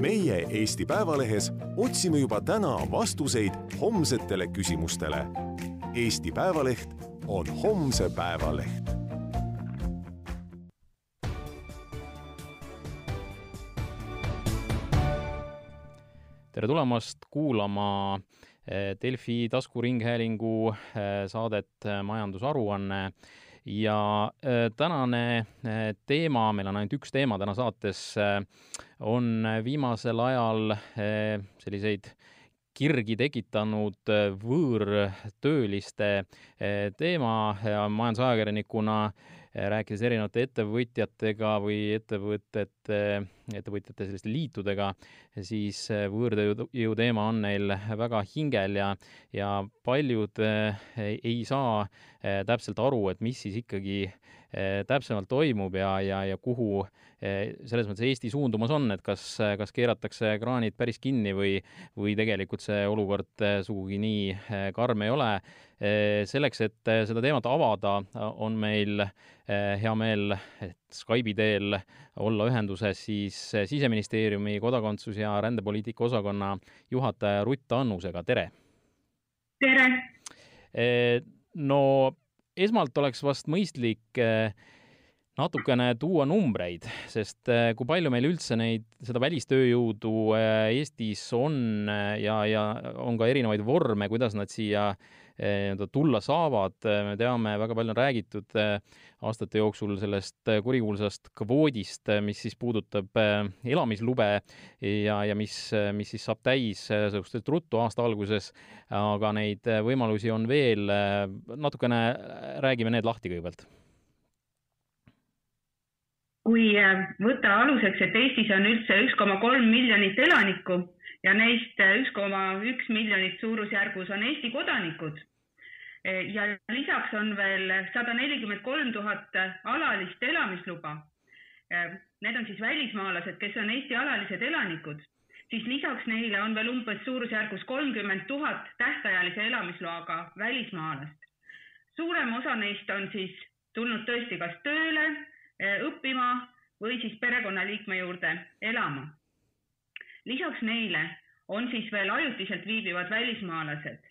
meie Eesti Päevalehes otsime juba täna vastuseid homsetele küsimustele. Eesti Päevaleht on homse päeva leht. tere tulemast kuulama eh, Delfi taskuringhäälingu eh, saadet eh, Majandusaruanne ja tänane teema, meil on ainult üks teema täna saates, on viimasel ajal selliseid kirgi tekitanud võõrtööliste teema. Ja majandusajakirjanikuna rääkides erinevate ettevõtjatega või ettevõtete, ettevõtjate selliste liitudega, siis võõrtööjõu teema on neil väga hingel ja, ja paljud ei saa täpselt aru, et mis siis ikkagi täpsemalt toimub ja, ja, ja kuhu selles mõttes Eesti suundumas on, et kas, kas keeratakse kraanid päris kinni või, või tegelikult see olukord sugugi nii karm ei ole. selleks, et seda teemat avada, on meil hea meel, Skype'i teel olla ühenduses siis Siseministeeriumi kodakondsus- ja rändepoliitika osakonna juhataja Rutt Annusega, tere! tere! no esmalt oleks vast mõistlik natukene tuua numbreid, sest kui palju meil üldse neid, seda välistööjõudu Eestis on ja, ja on ka erinevaid vorme, kuidas nad siia nii-öelda tulla saavad, me teame, väga palju on räägitud aastate jooksul sellest kurikuulsast kvoodist, mis siis puudutab elamislube ja, ja mis, mis siis saab täis suhteliselt ruttu aasta alguses, aga neid võimalusi on veel, natukene räägime need lahti kõigepealt. Kui võtta aluseks, et Eestis on üldse üks koma kolm miljonit elanikku ja neist üks koma üks miljonit suurusjärgus on Eesti kodanikud, ja lisaks on veel sada nelikümmend kolm tuhat alalist elamisluba. Need on siis välismaalased, kes on Eesti alalised elanikud, siis lisaks neile on veel umbes suurusjärgus kolmkümmend tuhat tähtajalise elamisloaga välismaalast. suurem osa neist on siis tulnud tõesti kas tööle, õppima või siis perekonnaliikme juurde elama. Lisaks neile on siis veel ajutiselt viibivad välismaalased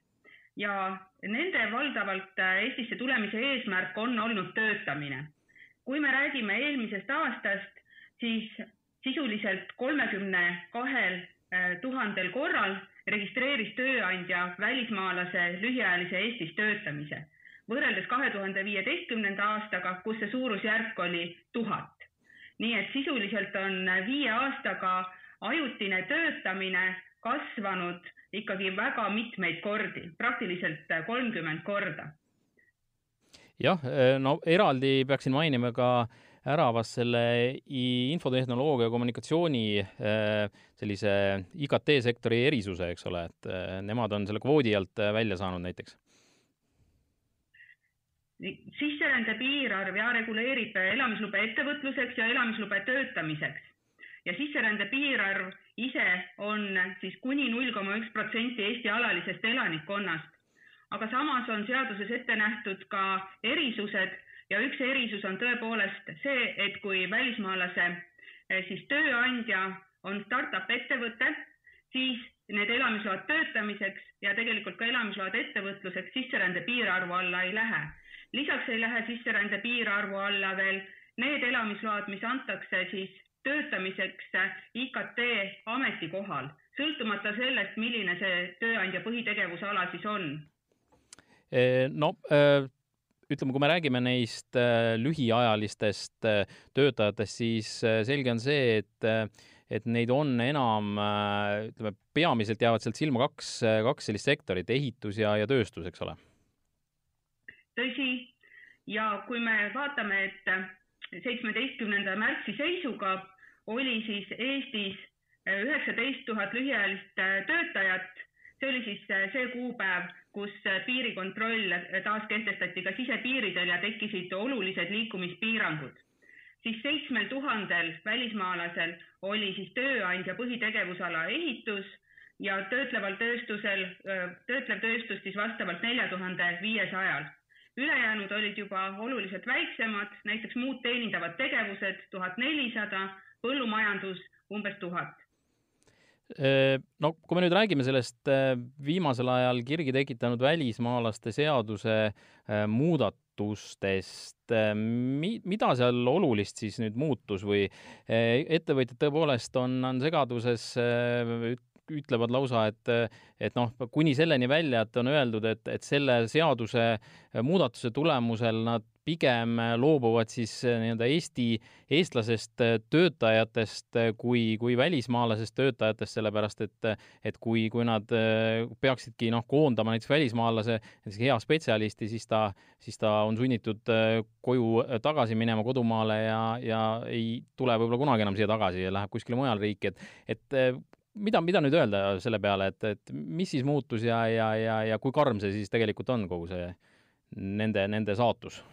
ja nende valdavalt Eestisse tulemise eesmärk on olnud töötamine. kui me räägime eelmisest aastast, siis sisuliselt kolmekümne kahel tuhandel korral registreeris tööandja välismaalase lühiajalise Eestis töötamise, võrreldes kahe tuhande viieteistkümnenda aastaga, kus see suurusjärk oli tuhat. nii et sisuliselt on viie aastaga ajutine töötamine kasvanud ikkagi väga mitmeid kordi, praktiliselt kolmkümmend korda. jah, no eraldi peaksin mainima ka ära vast selle infotehnoloogia ja kommunikatsiooni sellise IKT sektori erisuse, eks ole, et nemad on selle kvoodi alt välja saanud näiteks sisserände piirarv ja reguleerib elamislube ettevõtluseks ja elamislube töötamiseks ja sisserände piirarv ise on siis kuni null koma üks protsenti Eesti alalisest elanikkonnast. aga samas on seaduses ette nähtud ka erisused ja üks erisus on tõepoolest see, et kui välismaalase eh, siis tööandja on startup ettevõte, siis need elamisload töötamiseks ja tegelikult ka elamisload ettevõtluseks sisserände piirarvu alla ei lähe. lisaks ei lähe sisserände piirarvu alla veel need elamisload, mis antakse siis töötamiseks IKT ametikohal, sõltumata sellest, milline see tööandja põhitegevusala siis on? no ütleme, kui me räägime neist lühiajalistest töötajatest, siis selge on see, et et neid on enam, ütleme, peamiselt jäävad sealt silma kaks, kaks sellist sektorit, ehitus ja, ja tööstus, eks ole? tõsi, ja kui me vaatame, et seitsmeteistkümnenda märtsi seisuga oli siis Eestis äh, üheksateist tuhat lühiajalist äh, töötajat. see oli siis äh, see kuupäev, kus piirikontroll taas kehtestati ka sisepiiridel ja tekkisid olulised liikumispiirangud. siis seitsmel tuhandel välismaalasel oli siis tööandja põhitegevusala ehitus ja töötleval tööstusel, töötlev tööstus siis vastavalt nelja tuhande viiesajal ülejäänud olid juba oluliselt väiksemad, näiteks muud teenindavad tegevused tuhat nelisada põllumajandus umbes tuhat. no kui me nüüd räägime sellest viimasel ajal kirgi tekitanud välismaalaste seaduse muudatustest, mi-, mida seal olulist siis nüüd muutus või ettevõtjad tõepoolest on, on segaduses, ütlevad lausa, et, et noh, kuni selleni välja, et on öeldud, et, et selle seaduse muudatuse tulemusel nad pigem loobuvad siis nii-öelda Eesti, eestlasest töötajatest kui, kui välismaalasest töötajatest, sellepärast et, et kui, kui nad peaksidki noh, koondama näiteks välismaalase, näiteks hea spetsialisti, siis ta, siis ta on sunnitud koju tagasi minema kodumaale ja, ja ei tule võib-olla kunagi enam siia tagasi ja läheb kuskile mujale riiki, et, et mida, mida nüüd öelda selle peale, et, et mis siis muutus ja, ja, ja, ja kui karm see siis tegelikult on, kogu see nende, nende saatus?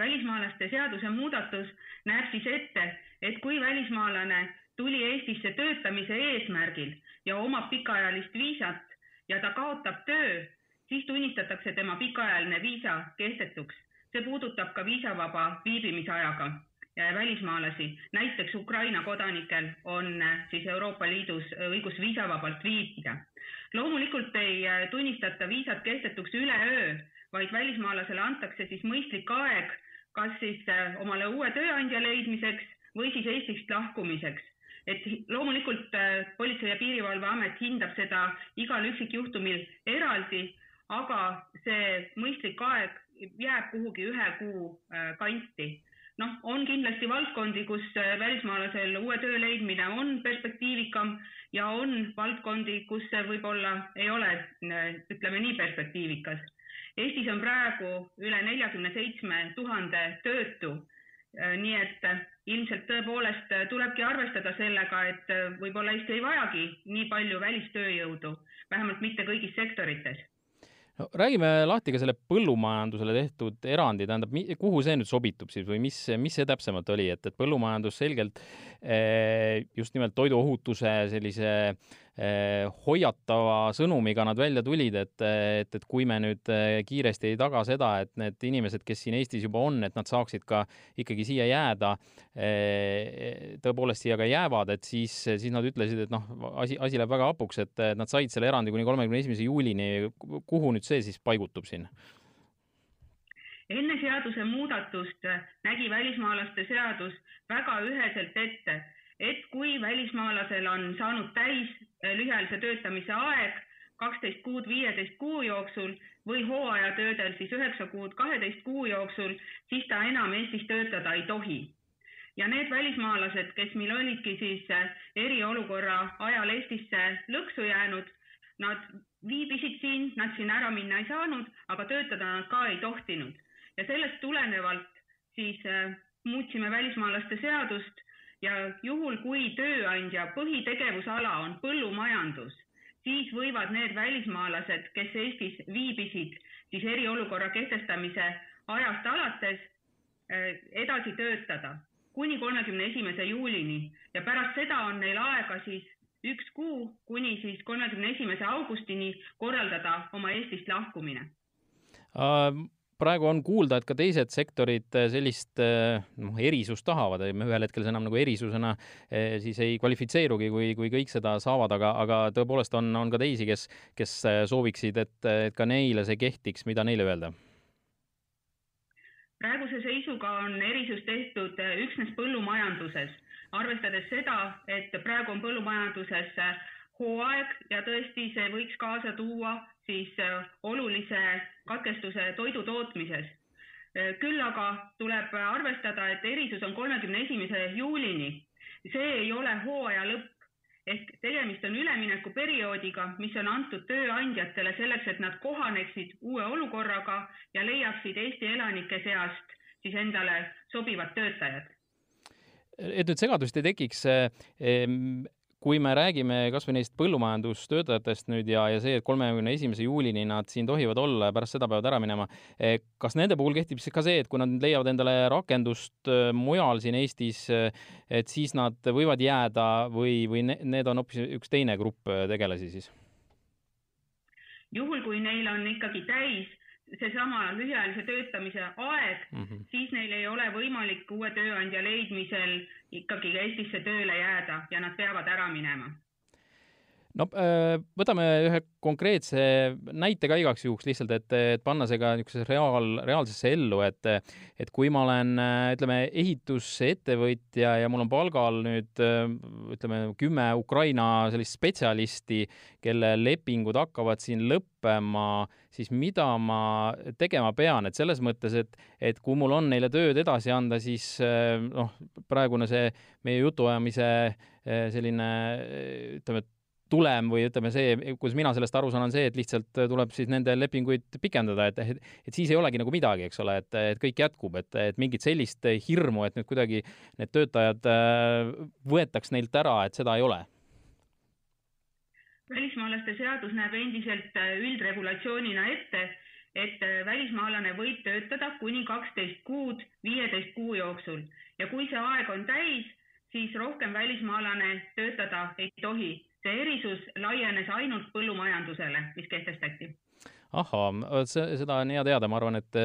välismaalaste seaduse muudatus näeb siis ette, et kui välismaalane tuli Eestisse töötamise eesmärgil ja omab pikaajalist viisat ja ta kaotab töö, siis tunnistatakse tema pikaajaline viisa kehtetuks. see puudutab ka viisavaba viibimisajaga välismaalasi. näiteks Ukraina kodanikel on äh, siis Euroopa Liidus äh, õigus viisavabalt viibida. loomulikult ei äh, tunnistata viisat kehtetuks üleöö, vaid välismaalasele antakse siis mõistlik aeg, kas siis omale uue tööandja leidmiseks või siis Eestist lahkumiseks et loomulikult Politsei- ja Piirivalveamet hindab seda igal üksikjuhtumil eraldi, aga see mõistlik aeg jääb kuhugi ühe kuu kanti noh, on kindlasti valdkondi, kus äh, välismaalasel uue töö leidmine on perspektiivikam ja on valdkondi, kus see võib-olla ei ole, äh, ütleme nii, perspektiivikas. Eestis on praegu üle neljakümne seitsme tuhande töötu. Äh, nii et ilmselt tõepoolest tulebki arvestada sellega, et võib-olla Eesti ei vajagi nii palju välistööjõudu, vähemalt mitte kõigis sektorites räägime lahti ka selle põllumajandusele tehtud erandi, tähendab, kuhu see nüüd sobitub siis või mis, mis see täpsemalt oli, et, et põllumajandus selgelt just nimelt toiduohutuse sellise Eh, hoiatava sõnumiga nad välja tulid, et, et, et kui me nüüd eh, kiiresti ei taga seda, et need inimesed, kes siin Eestis juba on, et nad saaksid ka ikkagi siia jääda, eh, tõepoolest siia ka jäävad, et siis, siis nad ütlesid, et noh, asi, asi läheb väga hapuks, et nad said selle erandi kuni kolmekümne esimese juulini. kuhu nüüd see siis paigutub siin? Enne seaduse muudatust nägi välismaalaste seadus väga üheselt ette, et kui välismaalasel on saanud täis lühiajalise töötamise aeg kaksteist kuud viieteist kuu jooksul või hooajatöödel siis üheksa kuud kaheteist kuu jooksul, siis ta enam Eestis töötada ei tohi. ja need välismaalased, kes meil olidki siis eriolukorra ajal Eestisse lõksu jäänud, nad viibisid siin, nad siin ära minna ei saanud, aga töötada nad ka ei tohtinud ja sellest tulenevalt siis äh, muutsime välismaalaste seadust ja juhul, kui tööandja põhitegevusala on põllumajandus, siis võivad need välismaalased, kes Eestis viibisid siis eriolukorra kehtestamise ajast alates eh, edasi töötada kuni kolmekümne esimese juulini. Ja pärast seda on neil aega siis üks kuu kuni siis kolmekümne esimese augustini korraldada oma Eestist lahkumine. Uh praegu on kuulda, et ka teised sektorid äh, sellist äh, noh, erisust tahavad, ühel hetkel see enam nagu erisusena siis ei kvalifitseerugi, kui, kui kõik seda saavad, aga, aga tõepoolest on, on ka teisi, kes, kes sooviksid, et, et ka neile see kehtiks, mida neile öelda? praeguse seisuga on erisus tehtud üksnes põllumajanduses, arvestades seda, et praegu on põllumajanduses hooaeg ja tõesti see võiks kaasa tuua siis äh, olulise katkestuse toidu tootmises. Äh, küll aga tuleb arvestada, et erisus on kolmekümne esimese juulini. see ei ole hooaja lõpp ehk tegemist on üleminekuperioodiga, mis on antud tööandjatele selleks, et nad kohaneksid uue olukorraga ja leiaksid Eesti elanike seast siis endale sobivad töötajad et nüüd segadust ei tekiks, kui me räägime kas või neist põllumajandustöötajatest nüüd ja, ja see, et kolmekümne esimese juulini nad siin tohivad olla ja pärast seda peavad ära minema, eh, kas nende puhul kehtib siis ka see, et kui nad leiavad endale rakendust eh, mujal siin Eestis, eh, et siis nad võivad jääda või, või need on hoopis üks teine grupp tegelasi siis? juhul, kui neil on ikkagi täis seesama lühiajalise töötamise aeg mm, -hmm. siis neil ei ole võimalik uue tööandja leidmisel ikkagi Eestisse tööle jääda ja nad peavad ära minema no äh, võtame ühe konkreetse näite ka igaks juhuks lihtsalt, et, et panna see ka niisugusesse reaal, reaalsesse ellu, et et kui ma olen, ütleme, ehitusettevõtja ja mul on palgal nüüd ütleme, kümme Ukraina sellist spetsialisti, kelle lepingud hakkavad siin lõppema, siis mida ma tegema pean, et selles mõttes, et, et kui mul on neile tööd edasi anda, siis noh, praegune see meie jutuajamise selline ütleme, tulem või ütleme, see, kuidas mina sellest aru saan, on see, et lihtsalt tuleb siis nende lepinguid pikendada, et, et, et siis ei olegi nagu midagi, eks ole, et, et kõik jätkub, et, et mingit sellist hirmu, et nüüd kuidagi need töötajad äh, võetaks neilt ära, et seda ei ole. Välismaalaste seadus näeb endiselt äh, üldregulatsioonina ette, et äh, välismaalane võib töötada kuni kaksteist kuud viieteist kuu jooksul. Ja kui see aeg on täis, siis rohkem välismaalane töötada ei tohi see erisus laienes ainult põllumajandusele, mis kehtestati ahhaa, seda on hea teada, ma arvan, et,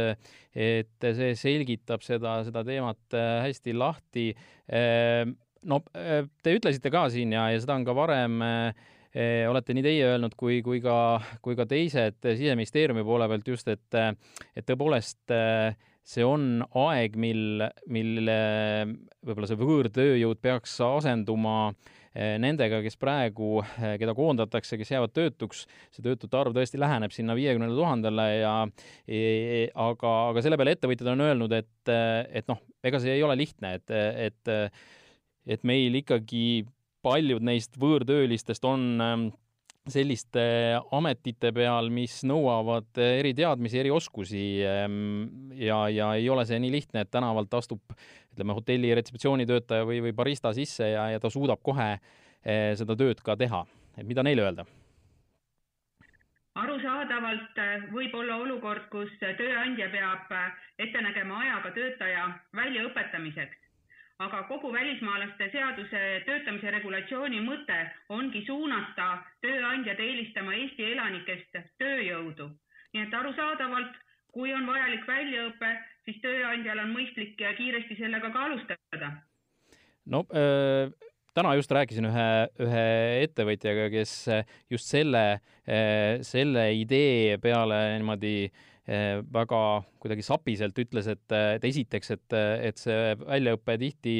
et see selgitab seda, seda teemat äh, hästi lahti. Ehm, no äh, te ütlesite ka siin ja, ja seda on ka varem äh, olete nii teie öelnud kui, kui ka, kui ka teised Siseministeeriumi poole pealt just, et, et tõepoolest see on aeg, mil, mil võib-olla see võõrtööjõud peaks asenduma äh, nendega, kes praegu, eh, keda koondatakse, kes jäävad töötuks, see töötute arv tõesti läheneb sinna viiekümnele tuhandele ja e, e, aga, aga selle peale ettevõtjad on öelnud, et, et noh, ega see ei ole lihtne, et, et et meil ikkagi paljud neist võõrtöölistest on selliste ametite peal, mis nõuavad eriteadmisi, erioskusi ehm, ja, ja ei ole see nii lihtne, et tänavalt astub ütleme, hotelli retseptsioonitöötaja või, või barista sisse ja, ja ta suudab kohe eh, seda tööd ka teha. et mida neile öelda? arusaadavalt eh, võib olla olukord, kus tööandja peab eh, ette nägema aja ka töötaja väljaõpetamiseks aga kogu välismaalaste seaduse töötamise regulatsiooni mõte ongi suunata tööandjad eelistama Eesti elanikest tööjõudu. nii et arusaadavalt, kui on vajalik väljaõpe, siis tööandjal on mõistlik kiiresti sellega ka alustada. no äh, täna just rääkisin ühe, ühe ettevõtjaga, kes just selle äh,, selle idee peale niimoodi äh, väga kuidagi sapiselt ütles, et, et esiteks, et, et see väljaõpe tihti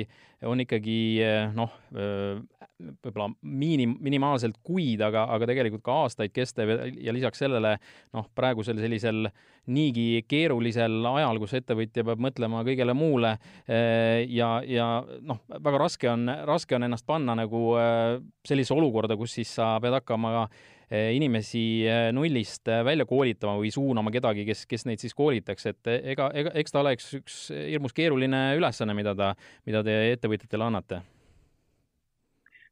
on ikkagi eh, noh, eh, võib-olla miinim-, minimaalselt kuid, aga, aga tegelikult ka aastaid kestev ja lisaks sellele noh, praegusel sellisel niigi keerulisel ajal, kus ettevõtja peab mõtlema kõigele muule ja, ja noh, väga raske on, raske on ennast panna nagu sellisesse olukorda, kus siis sa pead hakkama ka Eh, inimesi eh, nullist eh, välja koolitama või suunama kedagi, kes, kes neid siis koolitaks, et ega, ega, eks ta oleks üks hirmus keeruline ülesanne, mida ta, mida te ettevõtjatele annate?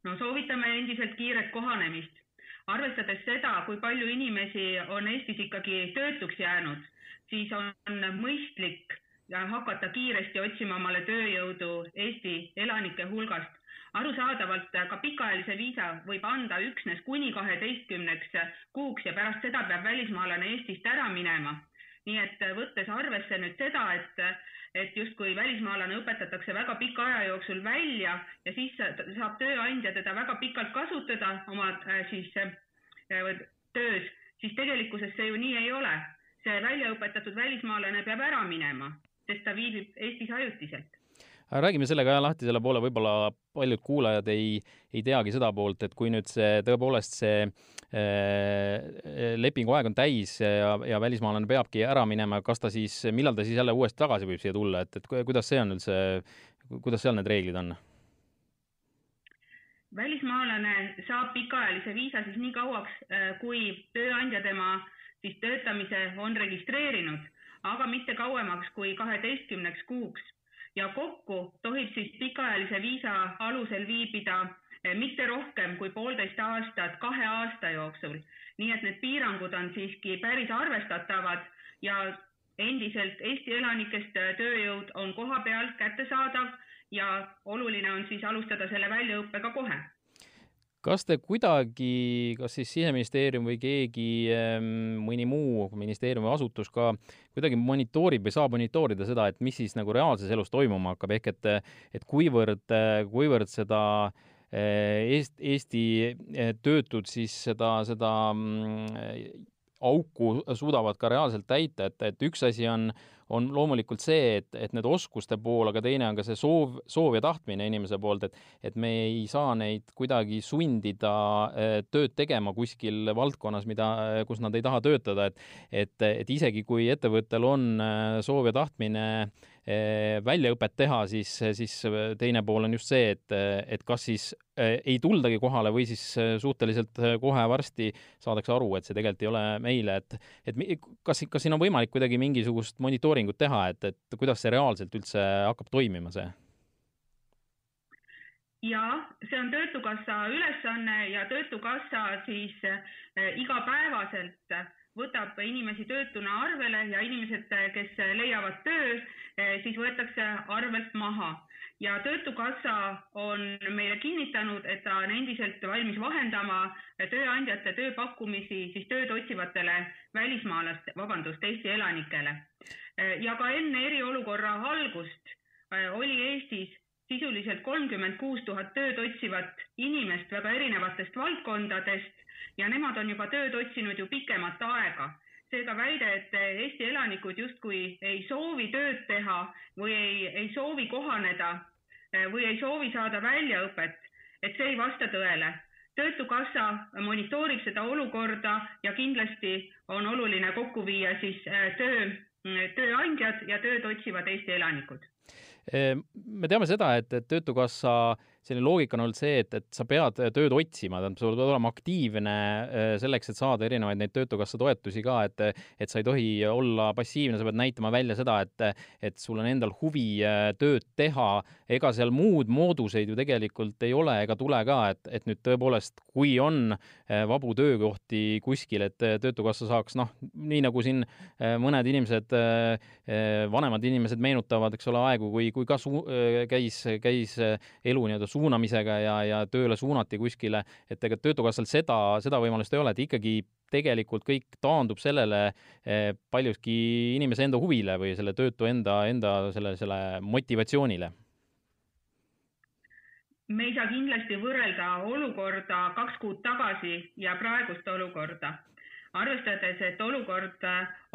no soovitame endiselt kiiret kohanemist. arvestades seda, kui palju inimesi on Eestis ikkagi töötuks jäänud, siis on mõistlik hakata kiiresti otsima omale tööjõudu Eesti elanike hulgast arusaadavalt ka pikaajalise viisa võib anda üksnes kuni kaheteistkümneks kuuks ja pärast seda peab välismaalane Eestist ära minema. Nii et võttes arvesse nüüd seda, et, et justkui välismaalane õpetatakse väga pika aja jooksul välja ja siis saab tööandja teda väga pikalt kasutada oma äh, siis äh, töös, siis tegelikkuses see ju nii ei ole. see väljaõpetatud välismaalane peab ära minema, sest ta viibib Eestis ajutiselt räägime selle ka lahti, selle poole võib-olla paljud kuulajad ei, ei teagi seda poolt, et kui nüüd see tõepoolest see äh, lepingu aeg on täis ja, ja välismaalane peabki ära minema, kas ta siis, millal ta siis jälle uuesti tagasi võib siia tulla, et, et kuidas see on üldse, kuidas seal need reeglid on? välismaalane saab pikaajalise viisa siis nii kauaks, äh, kui tööandja tema siis töötamise on registreerinud, aga mitte kauemaks kui kaheteistkümneks kuuks ja kokku tohib siis pikaajalise viisa alusel viibida eh, mitte rohkem kui poolteist aastat kahe aasta jooksul. nii et need piirangud on siiski päris arvestatavad ja endiselt Eesti elanikest eh, tööjõud on kohapeal kättesaadav ja oluline on siis alustada selle väljaõppega kohe kas te kuidagi, kas siis Siseministeerium või keegi, ehm, mõni muu ministeerium või asutus ka kuidagi monitoorib või saab monitoorida seda, et mis siis nagu reaalses elus toimuma hakkab, ehk et, et kuivõrd, kuivõrd seda Eest, Eesti töötud siis seda, seda mm, auku suudavad ka reaalselt täita, et, et üks asi on, on loomulikult see, et, et need oskuste pool, aga teine on ka see soov, soov ja tahtmine inimese poolt, et, et me ei saa neid kuidagi sundida eh, tööd tegema kuskil valdkonnas, mida, kus nad ei taha töötada, et, et, et isegi kui ettevõttel on eh, soov ja tahtmine äh, väljaõpet teha, siis, siis teine pool on just see, et, et kas siis ei tuldagi kohale või siis eh, suhteliselt kohe varsti saadakse aru, et see tegelikult ei ole meile, et, et kas, kas siin on võimalik kuidagi mingisugust monitooringut teha, et, et kuidas see reaalselt üldse hakkab toimima, see? ja see on Töötukassa ülesanne ja Töötukassa siis äh, igapäevaselt võtab inimesi töötuna arvele ja inimesed, kes leiavad töö, siis võetakse arvelt maha ja Töötukassa on meile kinnitanud, et ta on endiselt valmis vahendama tööandjate tööpakkumisi siis tööd otsivatele välismaalaste, vabandust, Eesti elanikele. Ja ka enne eriolukorra algust eh, oli Eestis sisuliselt kolmkümmend kuus tuhat tööd otsivat inimest väga erinevatest valdkondadest ja nemad on juba tööd otsinud ju pikemat aega seega väide, et Eesti elanikud justkui ei soovi tööd teha või ei, ei soovi kohaneda või ei soovi saada väljaõpet, et see ei vasta tõele. töötukassa monitoorib seda olukorda ja kindlasti on oluline kokku viia siis eh, töö, tööandjad ja tööd otsivad Eesti elanikud. Eh, me teame seda, et, et Töötukassa selline loogika on olnud see, et, et sa pead tööd otsima, tähendab, sul peab olema aktiivne äh, selleks, et saada erinevaid neid Töötukassa toetusi ka, et et sa ei tohi olla passiivne, sa pead näitama välja seda, et et sul on endal huvi äh, tööd teha, ega seal muud mooduseid ju tegelikult ei ole ega tule ka, et, et nüüd tõepoolest, kui on äh, vabu töökohti kuskil, et Töötukassa saaks noh, nii nagu siin mõned inimesed, vanemad inimesed meenutavad, eks ole, aegu, kui, kui ka su-, käis, käis elu nii-öelda suunamisega ja, ja tööle suunati kuskile, et ega Töötukassal seda, seda võimalust ei ole, et ikkagi tegelikult kõik taandub sellele eh, paljuski inimese enda huvile või selle töötu enda, enda selle, selle motivatsioonile. Me ei saa kindlasti võrrelda olukorda kaks kuud tagasi ja praegust olukorda, arvestades, et olukord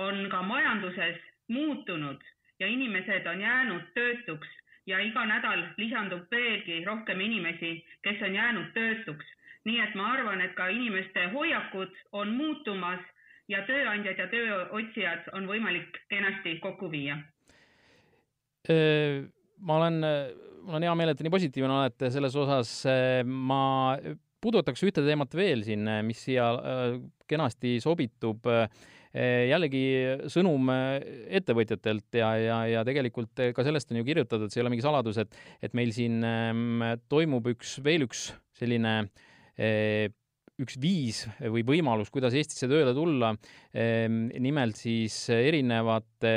on ka majanduses muutunud ja inimesed on jäänud töötuks ja iga nädal lisandub veelgi rohkem inimesi, kes on jäänud töötuks. nii et ma arvan, et ka inimeste hoiakud on muutumas ja tööandjad ja tööotsijad on võimalik kenasti kokku viia. ma olen, mul on hea meel, et te nii positiivne olete selles osas. ma pudutaks ühte teemat veel siin, mis siia kenasti sobitub jällegi sõnum eh, ettevõtjatelt ja, ja, ja tegelikult eh, ka sellest on ju kirjutatud, see ei ole mingi saladus, et, et meil siin ehm, toimub üks, veel üks selline üks viis või võimalus, kuidas Eestisse tööle tulla, ehm, nimelt siis erinevate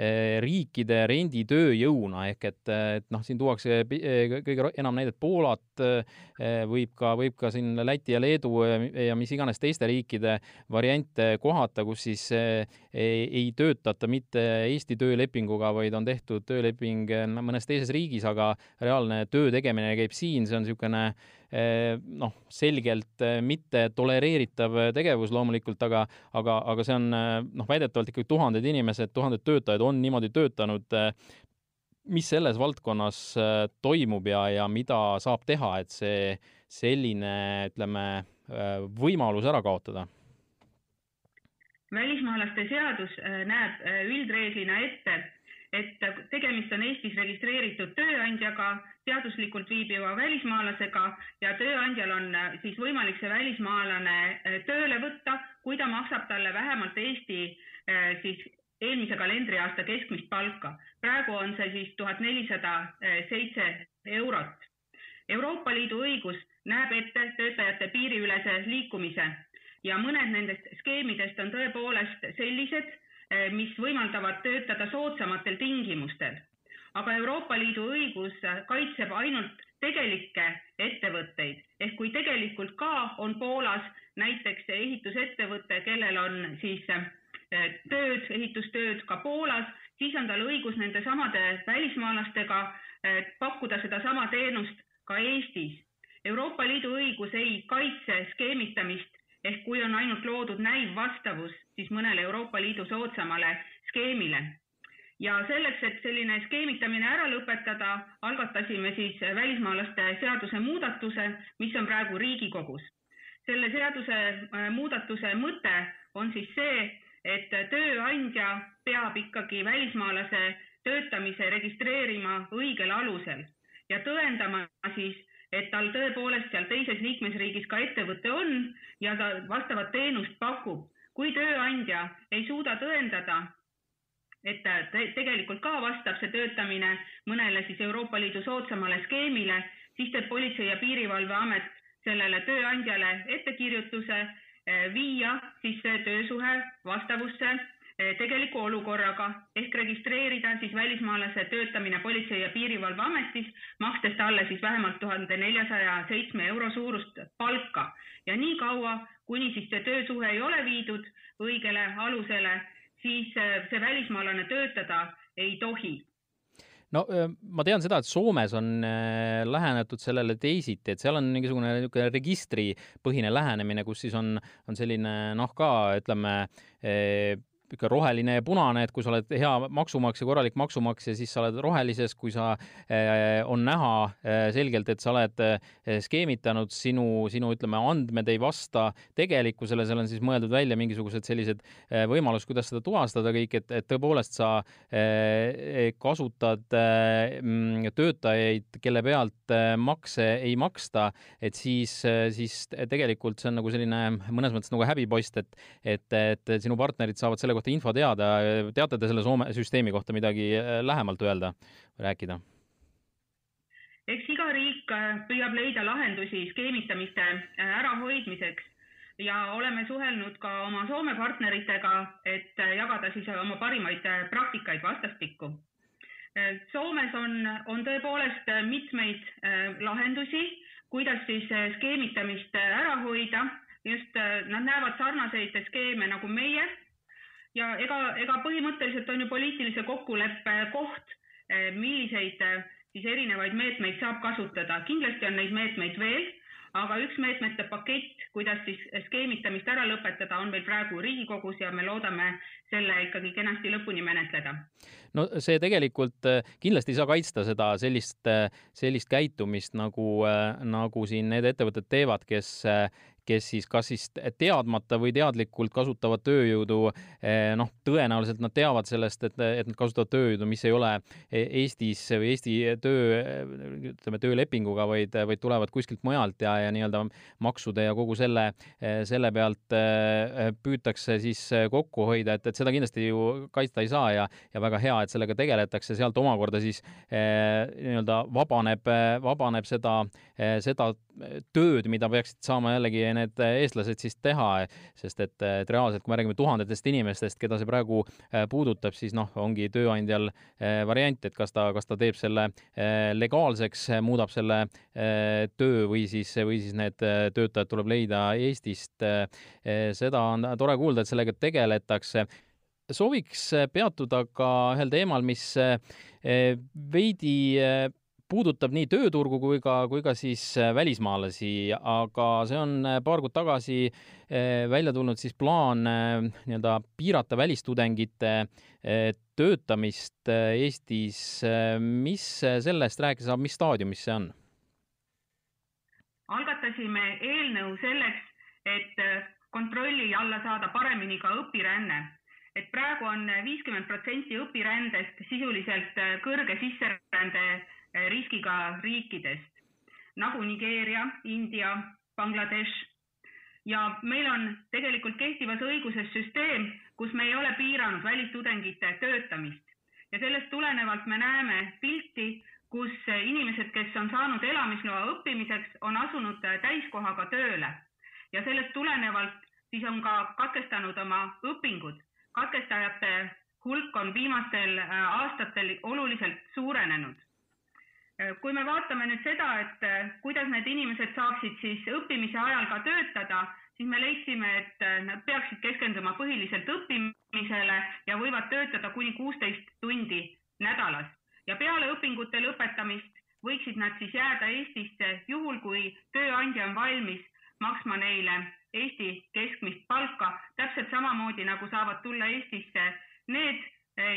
Eh, riikide renditööjõuna ehk et, et noh, siin tuuakse eh, kõige enam näidet Poolat, eh, võib ka, võib ka siin Läti ja Leedu ja mis iganes teiste riikide variante kohata, kus siis ei, ei töötata mitte Eesti töölepinguga, vaid on tehtud tööleping mõnes teises riigis, aga reaalne töö tegemine käib siin, see on niisugune noh, selgelt mitte tolereeritav tegevus loomulikult, aga, aga, aga see on noh, väidetavalt ikkagi tuhanded inimesed, tuhanded töötajad on niimoodi töötanud. mis selles valdkonnas toimub ja, ja mida saab teha, et see selline, ütleme, võimalus ära kaotada? välismaalaste seadus näeb üldreeglina ette, et tegemist on Eestis registreeritud tööandjaga, seaduslikult viibiva välismaalasega ja tööandjal on siis võimalik see välismaalane tööle võtta, kui ta maksab talle vähemalt Eesti siis eelmise kalendriaasta keskmist palka. praegu on see siis tuhat nelisada seitse eurot. Euroopa Liidu õigus näeb ette töötajate piiriülese liikumise ja mõned nendest skeemidest on tõepoolest sellised, mis võimaldavad töötada soodsamatel tingimustel. aga Euroopa Liidu õigus kaitseb ainult tegelikke ettevõtteid ehk kui tegelikult on Poolas näiteks ehitusettevõte, kellel on siis tööd, ehitustööd ka Poolas, siis on tal õigus nende samade välismaalastega pakkuda sedasama teenust ka Eestis. Euroopa Liidu õigus ei kaitse skeemitamist ehk kui on ainult loodud näiv vastavus siis mõnele Euroopa Liidu soodsamale skeemile. ja selleks, et selline skeemitamine ära lõpetada, algatasime siis välismaalaste seaduse muudatuse, mis on praegu Riigikogus. selle seaduse äh, muudatuse mõte on siis see, et tööandja peab ikkagi välismaalase töötamise registreerima õigel alusel ja tõendama siis, et tal tõepoolest seal teises liikmesriigis ka ettevõte on ja ta vastavat teenust pakub. kui tööandja ei suuda tõendada, et te tegelikult ka vastab see töötamine mõnele siis Euroopa Liidu soodsamale skeemile, siis teeb Politsei- ja Piirivalveamet sellele tööandjale ettekirjutuse eh, viia siis see töösuhe vastavusse tegeliku olukorraga. Ehk registreerida siis välismaalase töötamine Politsei- ja Piirivalveametis, makstes talle siis vähemalt tuhande neljasaja seitsme euro suurust palka. Ja nii kaua, kuni siis see töösuhe ei ole viidud õigele alusele, siis eh, see välismaalane töötada ei tohi. No ma tean seda, et Soomes on lähenetud sellele teisiti, et seal on mingisugune niisugune registripõhine lähenemine, kus siis on, on selline noh, ka ütleme ikka roheline ja punane, et kui sa oled hea maksumaksja, korralik maksumaksja, siis sa oled rohelises, kui sa äh,, on näha äh, selgelt, et sa oled äh, skeemitanud, sinu, sinu ütleme, andmed ei vasta tegelikkusele, seal on siis mõeldud välja mingisugused sellised äh, võimalused, kuidas seda tuvastada kõik, et, et tõepoolest sa äh, kasutad äh, töötajaid, kelle pealt äh, makse ei maksta, et siis äh,, siis tegelikult see on nagu selline mõnes mõttes nagu häbipost, et, et, et sinu partnerid saavad selle kohta info teada, teate te selle Soome süsteemi kohta midagi äh, lähemalt öelda rääkida? eks iga riik äh, püüab leida lahendusi skeemitamiste äh, ärahoidmiseks ja oleme suhelnud ka oma Soome partneritega, et jagada siis oma parimaid praktikaid vastastikku. Soomes on, on tõepoolest mitmeid lahendusi, kuidas siis skeemitamist ära hoida, just nad näevad sarnaseid skeeme nagu meie ja ega, ega põhimõtteliselt on ju poliitilise kokkuleppe koht, eh, milliseid eh, siis erinevaid meetmeid saab kasutada. kindlasti on neid meetmeid veel, aga üks meetmete pakett, kuidas siis skeemitamist ära lõpetada, on meil praegu Riigikogus ja me loodame selle ikkagi kenasti lõpuni menetleda no see tegelikult eh, kindlasti ei saa kaitsta seda sellist, sellist käitumist, nagu, nagu siin need ettevõtted teevad, kes kes siis kas siis teadmata või teadlikult kasutavad tööjõudu, eh, noh, tõenäoliselt nad teavad sellest, et, et nad kasutavad tööjõudu, mis ei ole Eestis või Eesti töö, ütleme, töölepinguga, vaid, vaid tulevad kuskilt mujalt ja, ja nii-öelda maksude ja kogu selle, selle pealt eh, püütakse siis kokku hoida, et, et seda kindlasti ju kaitsta ei saa ja, ja väga hea, et sellega tegeletakse, sealt omakorda siis eh, nii-öelda vabaneb, vabaneb seda, seda tööd, mida peaksid saama jällegi need eestlased siis teha, sest et, et reaalselt, kui me räägime tuhandetest inimestest, keda see praegu äh, puudutab, siis noh, ongi tööandjal äh, variant, et kas ta, kas ta teeb selle äh, legaalseks, muudab selle töö või siis, või siis need töötajad tuleb leida Eestist. seda on tore kuulda, et sellega tegeletakse sooviks peatuda ka ühel teemal, mis veidi puudutab nii tööturgu kui ka, kui ka siis äh, välismaalasi, aga see on äh, paar kuud tagasi äh, välja tulnud siis plaan nii-öelda piirata välistudengite töötamist Eestis. mis sellest rääkida saab, mis staadiumis see on? algatasime eelnõu selleks, et kontrolli alla saada paremini ka õpiränne et praegu on viiskümmend protsenti õpirändest sisuliselt kõrge sisserände Riskiga riikidest nagu Nigeeria, India, Bangladesh. Ja meil on tegelikult kehtivas õiguses süsteem, kus me ei ole piiranud välistudengite töötamist. Ja sellest tulenevalt me näeme pilti, kus inimesed, kes on saanud elamisloa õppimiseks, on asunud täiskohaga tööle. Ja sellest tulenevalt siis on ka katkestanud oma õpingud. katkestajate hulk on viimastel aastatel oluliselt suurenenud kui me vaatame nüüd seda, et kuidas need inimesed saaksid siis õppimise ajal ka töötada, siis me leidsime, et nad peaksid keskenduma põhiliselt õppimisele ja võivad töötada kuni kuusteist tundi nädalas. Ja peale õpingute lõpetamist võiksid nad siis jääda Eestisse juhul, kui tööandja on valmis maksma neile Eesti keskmist palka, täpselt samamoodi nagu saavad tulla Eestisse need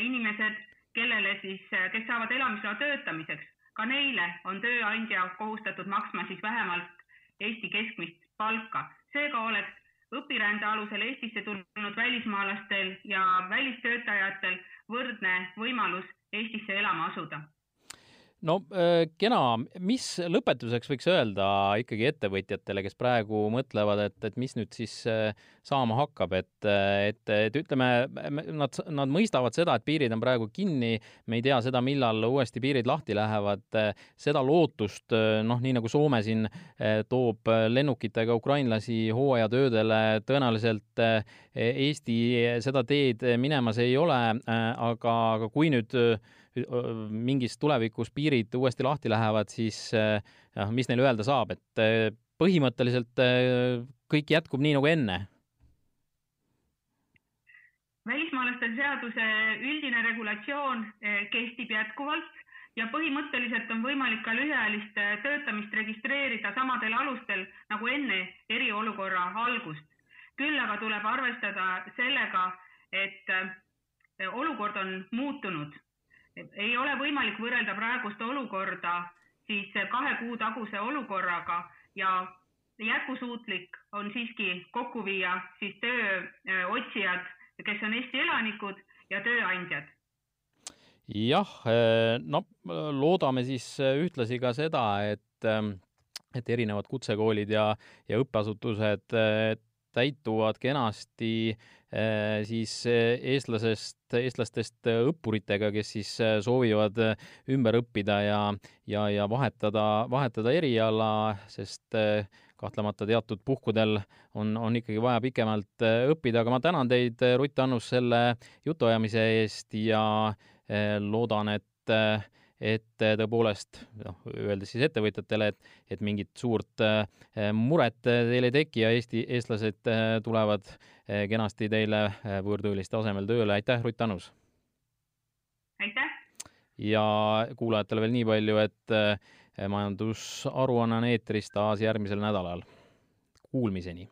inimesed, kellele siis, kes saavad elamisloa töötamiseks, ka neile on tööandja kohustatud maksma siis vähemalt Eesti keskmist palka. seega oleks õpirände alusel Eestisse tulnud välismaalastel ja välistöötajatel võrdne võimalus Eestisse elama asuda no äh, kena, mis lõpetuseks võiks öelda ikkagi ettevõtjatele, kes praegu mõtlevad, et, et mis nüüd siis äh, saama hakkab, et, et, et ütleme, nad, nad mõistavad seda, et piirid on praegu kinni, me ei tea seda, millal uuesti piirid lahti lähevad, seda lootust, noh, nii nagu Soome siin äh, toob lennukitega ukrainlasi hooajatöödele, tõenäoliselt Eesti seda teed minemas ei ole, aga, aga kui nüüd mingis tulevikus piirid uuesti lahti lähevad, siis noh, mis neile öelda saab, et põhimõtteliselt kõik jätkub nii nagu enne? välismaalaste seaduse üldine regulatsioon kehtib jätkuvalt ja põhimõtteliselt on võimalik ka lühiajalist töötamist registreerida samadel alustel nagu enne eriolukorra algust. küll aga tuleb arvestada sellega, et olukord on muutunud ei ole võimalik võrrelda praegust olukorda siis kahe kuu taguse olukorraga ja jätkusuutlik on siiski kokku viia siis tööotsijad, kes on Eesti elanikud ja tööandjad. jah, no loodame siis ühtlasi ka seda, et, et erinevad kutsekoolid ja, ja õppeasutused täituvad kenasti Äh, siis äh, eestlasest, eestlastest õppuritega, kes siis äh, soovivad ümber õppida ja, ja, ja vahetada, vahetada eriala, sest kahtlemata teatud puhkudel on, on ikkagi vaja pikemalt õppida, aga ma tänan teid, Rutt Annus, selle jutuajamise eest ja loodan, et et tõepoolest noh, öeldes siis ettevõtjatele, et, et mingit suurt muret teil ei teki ja Eesti, eestlased tulevad kenasti teile võõrtööliste asemel tööle, aitäh, Rutt Annus! aitäh! ja kuulajatele veel nii palju, et majandusaruanne on eetris taas järgmisel nädalal. Kuulmiseni!